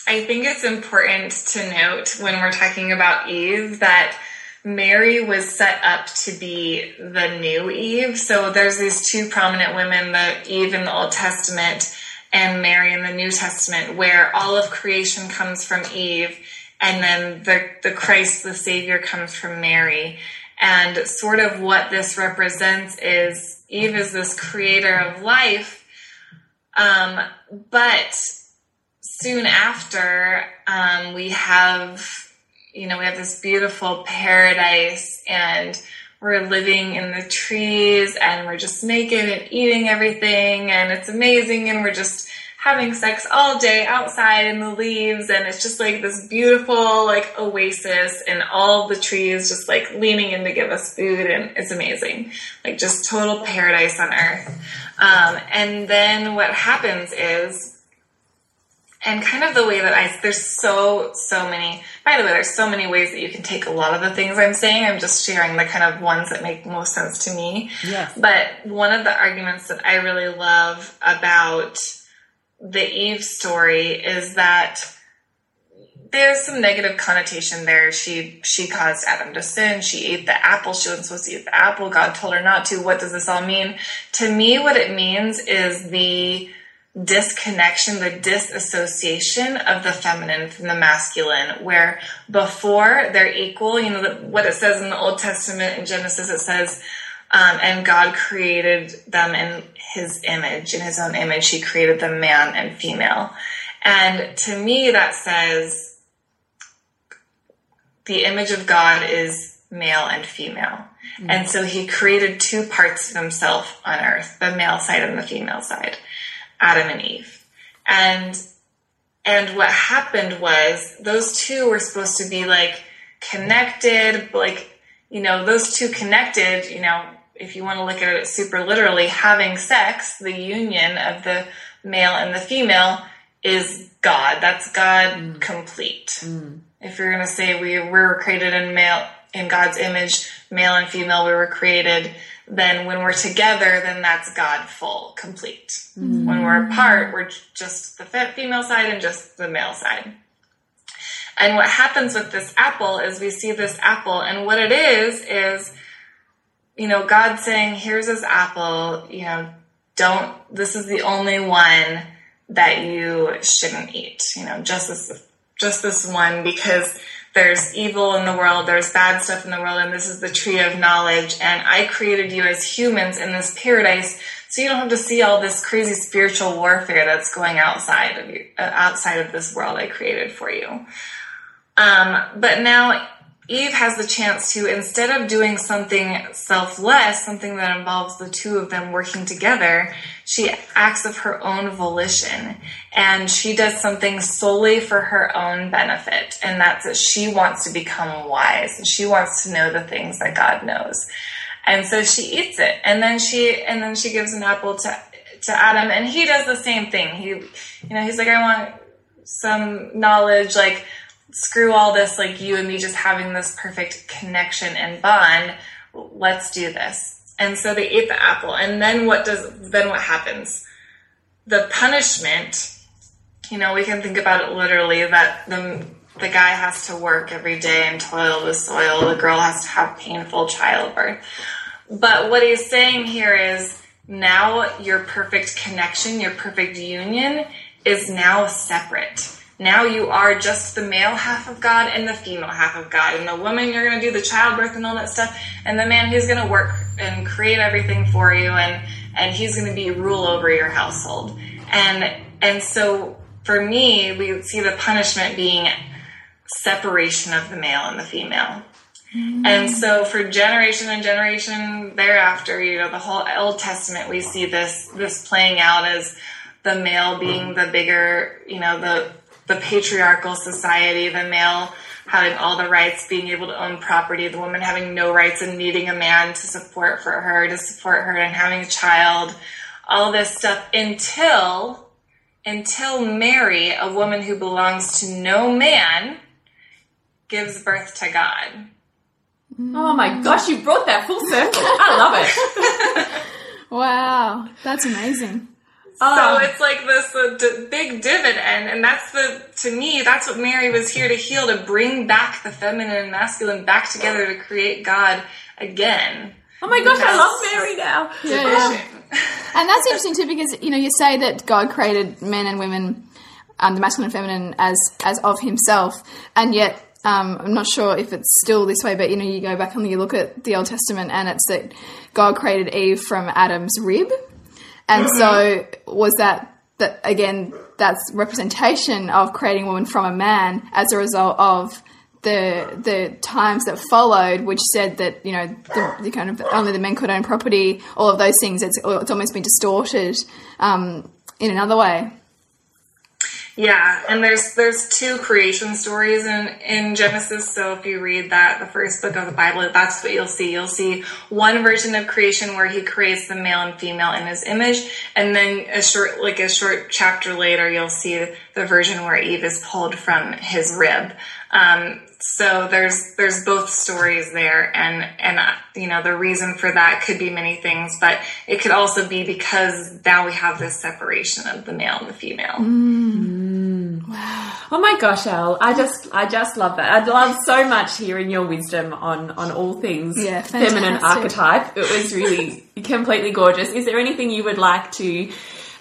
I think it's important to note when we're talking about Eve that Mary was set up to be the new Eve. So there's these two prominent women, the Eve in the Old Testament and Mary in the New Testament, where all of creation comes from Eve, and then the, the Christ, the Savior, comes from Mary. And sort of what this represents is Eve is this creator of life, um, but soon after, um, we have you know, we have this beautiful paradise and we're living in the trees and we're just naked and eating everything and it's amazing and we're just having sex all day outside in the leaves and it's just like this beautiful like oasis and all the trees just like leaning in to give us food and it's amazing. Like just total paradise on earth. Um, and then what happens is and kind of the way that I there's so so many by the way there's so many ways that you can take a lot of the things I'm saying. I'm just sharing the kind of ones that make most sense to me. Yes. but one of the arguments that I really love about the Eve story is that there's some negative connotation there. She she caused Adam to sin. She ate the apple. She wasn't supposed to eat the apple. God told her not to. What does this all mean? To me what it means is the disconnection, the disassociation of the feminine from the masculine, where before they're equal, you know, what it says in the Old Testament in Genesis, it says, um, and God created them in his image, in his own image, he created them man and female. And to me, that says the image of God is male and female. Mm-hmm. And so he created two parts of himself on earth, the male side and the female side. Adam and Eve. And and what happened was those two were supposed to be like connected, like you know, those two connected, you know, if you want to look at it super literally, having sex, the union of the male and the female is God. That's God mm. complete. Mm. If you're going to say we, we were created in male, in God's image, male and female, we were created then when we're together, then that's God full, complete. Mm-hmm. When we're apart, we're just the female side and just the male side. And what happens with this apple is we see this apple, and what it is is, you know, God saying, "Here's this apple. You know, don't. This is the only one that you shouldn't eat. You know, just this, just this one, because there's evil in the world, there's bad stuff in the world, and this is the tree of knowledge. And I created you as humans in this paradise, so you don't have to see all this crazy spiritual warfare that's going outside of you, uh, outside of this world I created for you. Um, but now Eve has the chance to, instead of doing something selfless, something that involves the two of them working together, she acts of her own volition and she does something solely for her own benefit. And that's that she wants to become wise and she wants to know the things that God knows. And so she eats it and then she, and then she gives an apple to, to Adam and he does the same thing. He, you know, he's like, I want some knowledge, like, screw all this, like you and me just having this perfect connection and bond. Let's do this. And so they ate the apple. And then what does, then what happens? The punishment, you know, we can think about it literally that the, the guy has to work every day and toil the soil. The girl has to have painful childbirth. But what he's saying here is now your perfect connection, your perfect union is now separate now you are just the male half of God and the female half of God. And the woman, you're going to do the childbirth and all that stuff. And the man, he's going to work and create everything for you. And, and he's going to be rule over your household. And, and so for me, we see the punishment being separation of the male and the female. Mm-hmm. And so for generation and generation thereafter, you know, the whole Old Testament, we see this, this playing out as the male being the bigger, you know, the, the patriarchal society, the male having all the rights, being able to own property, the woman having no rights and needing a man to support for her, to support her and having a child, all this stuff until until Mary, a woman who belongs to no man, gives birth to God. Oh my gosh, you brought that full circle. I love it. wow, that's amazing. So oh. it's like this uh, d- big dividend, and that's the to me that's what Mary was here to heal, to bring back the feminine and masculine back together to create God again. Oh my gosh, I love Mary now. Yeah, yeah. and that's interesting too because you know you say that God created men and women, um, the masculine and feminine, as as of Himself, and yet um, I'm not sure if it's still this way, but you know, you go back and you look at the Old Testament, and it's that God created Eve from Adam's rib, and so was that that again that's representation of creating woman from a man as a result of the the times that followed, which said that you know the, the kind of only the men could own property, all of those things. It's it's almost been distorted um, in another way. Yeah, and there's there's two creation stories in in Genesis. So if you read that, the first book of the Bible, that's what you'll see. You'll see one version of creation where he creates the male and female in his image, and then a short like a short chapter later, you'll see the version where Eve is pulled from his rib. Um, so there's there's both stories there and and uh, you know the reason for that could be many things but it could also be because now we have this separation of the male and the female. Mm. wow. Oh my gosh al I just I just love that. I'd love so much hearing your wisdom on on all things yeah, feminine archetype. It was really completely gorgeous. Is there anything you would like to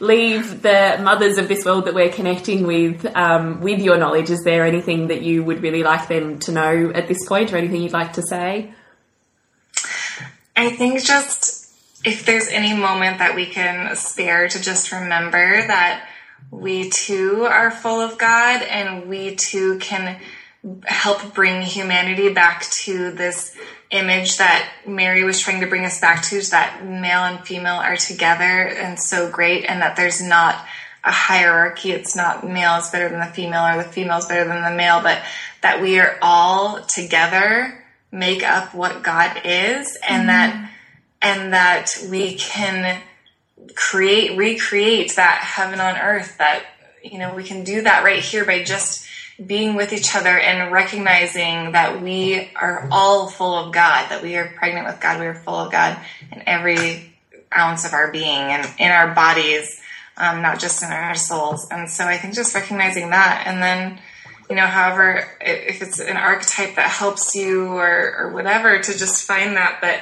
leave the mothers of this world that we're connecting with um, with your knowledge? Is there anything that you would really like them to know at this point, or anything you'd like to say? I think just if there's any moment that we can spare to just remember that we too are full of God and we too can help bring humanity back to this image that Mary was trying to bring us back to is that male and female are together and so great, and that there's not a hierarchy. It's not male is better than the female or the female is better than the male, but that we are all together make up what God is, and mm-hmm. that and that we can create recreate that heaven on earth that you know we can do that right here by just being with each other and recognizing that we are all full of God, that we are pregnant with God, we are full of God in every ounce of our being and in our bodies, um, not just in our souls. And so I think just recognizing that and then, you know, however, if it's an archetype that helps you or, or whatever, to just find that. But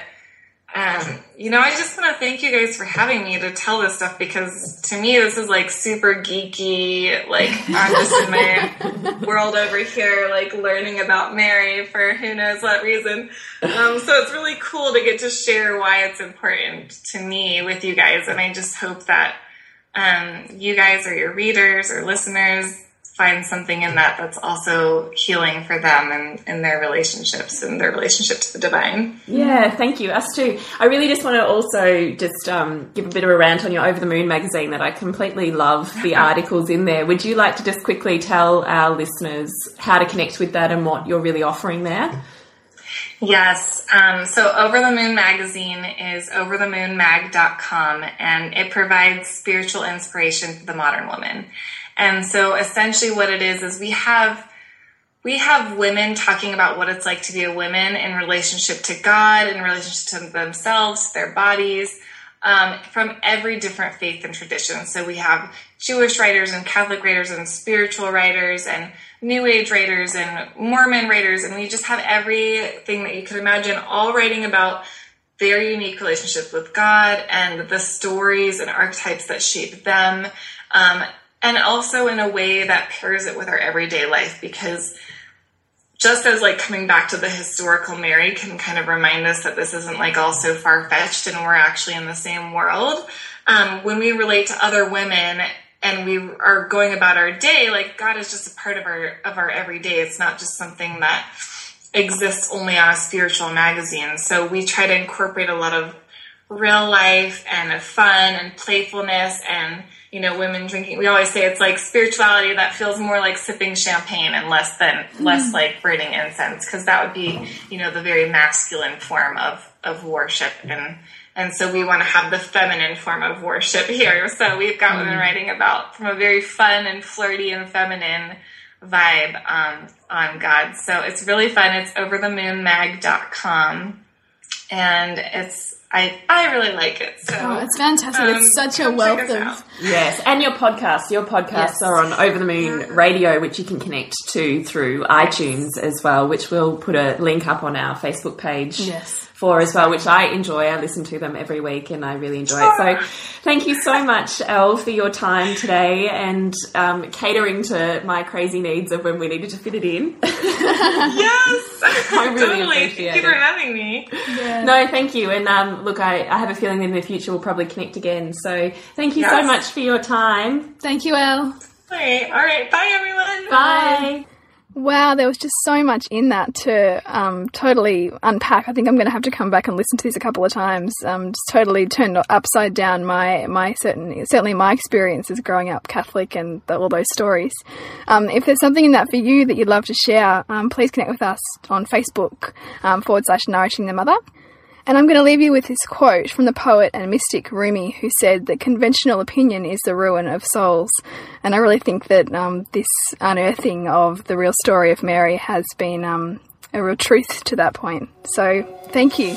um, you know, I just want to thank you guys for having me to tell this stuff because to me, this is like super geeky. Like, I'm just in my world over here, like learning about Mary for who knows what reason. Um, so it's really cool to get to share why it's important to me with you guys. And I just hope that um, you guys or your readers or listeners find something in that that's also healing for them and in their relationships and their relationship to the divine. Yeah, thank you. Us too. I really just want to also just um, give a bit of a rant on your Over the Moon magazine that I completely love the articles in there. Would you like to just quickly tell our listeners how to connect with that and what you're really offering there? Yes. Um, so Over the Moon magazine is overthemoonmag.com and it provides spiritual inspiration for the modern woman. And so essentially what it is is we have we have women talking about what it's like to be a woman in relationship to God, in relationship to themselves, their bodies, um, from every different faith and tradition. So we have Jewish writers and Catholic writers and spiritual writers and New Age writers and Mormon writers, and we just have everything that you could imagine, all writing about their unique relationship with God and the stories and archetypes that shape them. Um, and also in a way that pairs it with our everyday life because just as like coming back to the historical Mary can kind of remind us that this isn't like all so far fetched and we're actually in the same world. Um, when we relate to other women and we are going about our day, like God is just a part of our of our everyday. It's not just something that exists only on a spiritual magazine. So we try to incorporate a lot of real life and of fun and playfulness and you know, women drinking. We always say it's like spirituality that feels more like sipping champagne and less than less like burning incense, because that would be, you know, the very masculine form of of worship, and and so we want to have the feminine form of worship here. So we've got women writing about from a very fun and flirty and feminine vibe um, on God. So it's really fun. It's overthemoonmag.com, and it's I, I really like it. So Oh, it's fantastic. um, it's such a come wealth of. Yes, and your podcasts. Your podcasts are on Over the Moon Radio, which you can connect to through iTunes as well, which we'll put a link up on our Facebook page. Yes. For as well, which I enjoy. I listen to them every week and I really enjoy it. So, thank you so much, Elle, for your time today and um, catering to my crazy needs of when we needed to fit it in. Yes, I really totally. appreciate Thank you for having me. No, thank you. And um, look, I, I have a feeling in the future we'll probably connect again. So, thank you so much for your time. Thank you, Elle. All right, all right. Bye, everyone. Bye. Wow, there was just so much in that to um, totally unpack. I think I'm going to have to come back and listen to this a couple of times. Um, just totally turned upside down my my certain certainly my experiences growing up Catholic and the, all those stories. Um, if there's something in that for you that you'd love to share, um, please connect with us on Facebook um, forward slash Nourishing the Mother. And I'm going to leave you with this quote from the poet and mystic Rumi, who said that conventional opinion is the ruin of souls. And I really think that um, this unearthing of the real story of Mary has been um, a real truth to that point. So thank you.